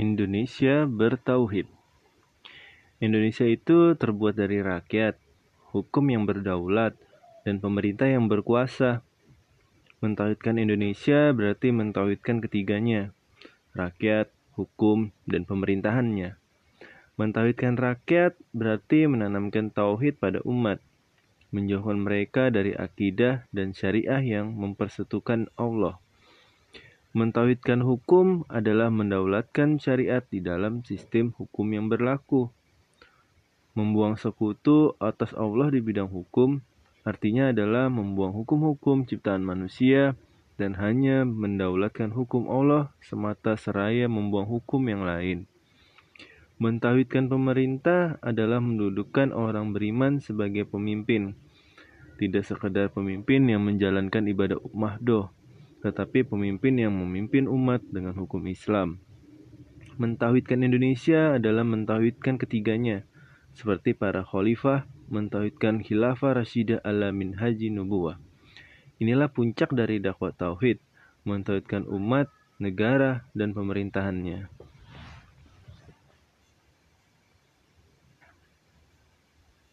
Indonesia bertauhid. Indonesia itu terbuat dari rakyat, hukum yang berdaulat, dan pemerintah yang berkuasa. Mentauhidkan Indonesia berarti mentauhidkan ketiganya, rakyat, hukum, dan pemerintahannya. Mentauhidkan rakyat berarti menanamkan tauhid pada umat, menjauhkan mereka dari akidah dan syariah yang mempersatukan Allah. Mentauhidkan hukum adalah mendaulatkan syariat di dalam sistem hukum yang berlaku. Membuang sekutu atas Allah di bidang hukum artinya adalah membuang hukum-hukum ciptaan manusia dan hanya mendaulatkan hukum Allah semata seraya membuang hukum yang lain. Mentauhidkan pemerintah adalah mendudukkan orang beriman sebagai pemimpin. Tidak sekedar pemimpin yang menjalankan ibadah mahdoh, tetapi pemimpin yang memimpin umat dengan hukum Islam. Mentauhidkan Indonesia adalah mentauhidkan ketiganya, seperti para khalifah mentauhidkan khilafah Rashidah ala haji nubuwah. Inilah puncak dari dakwah tauhid, mentauhidkan umat, negara, dan pemerintahannya.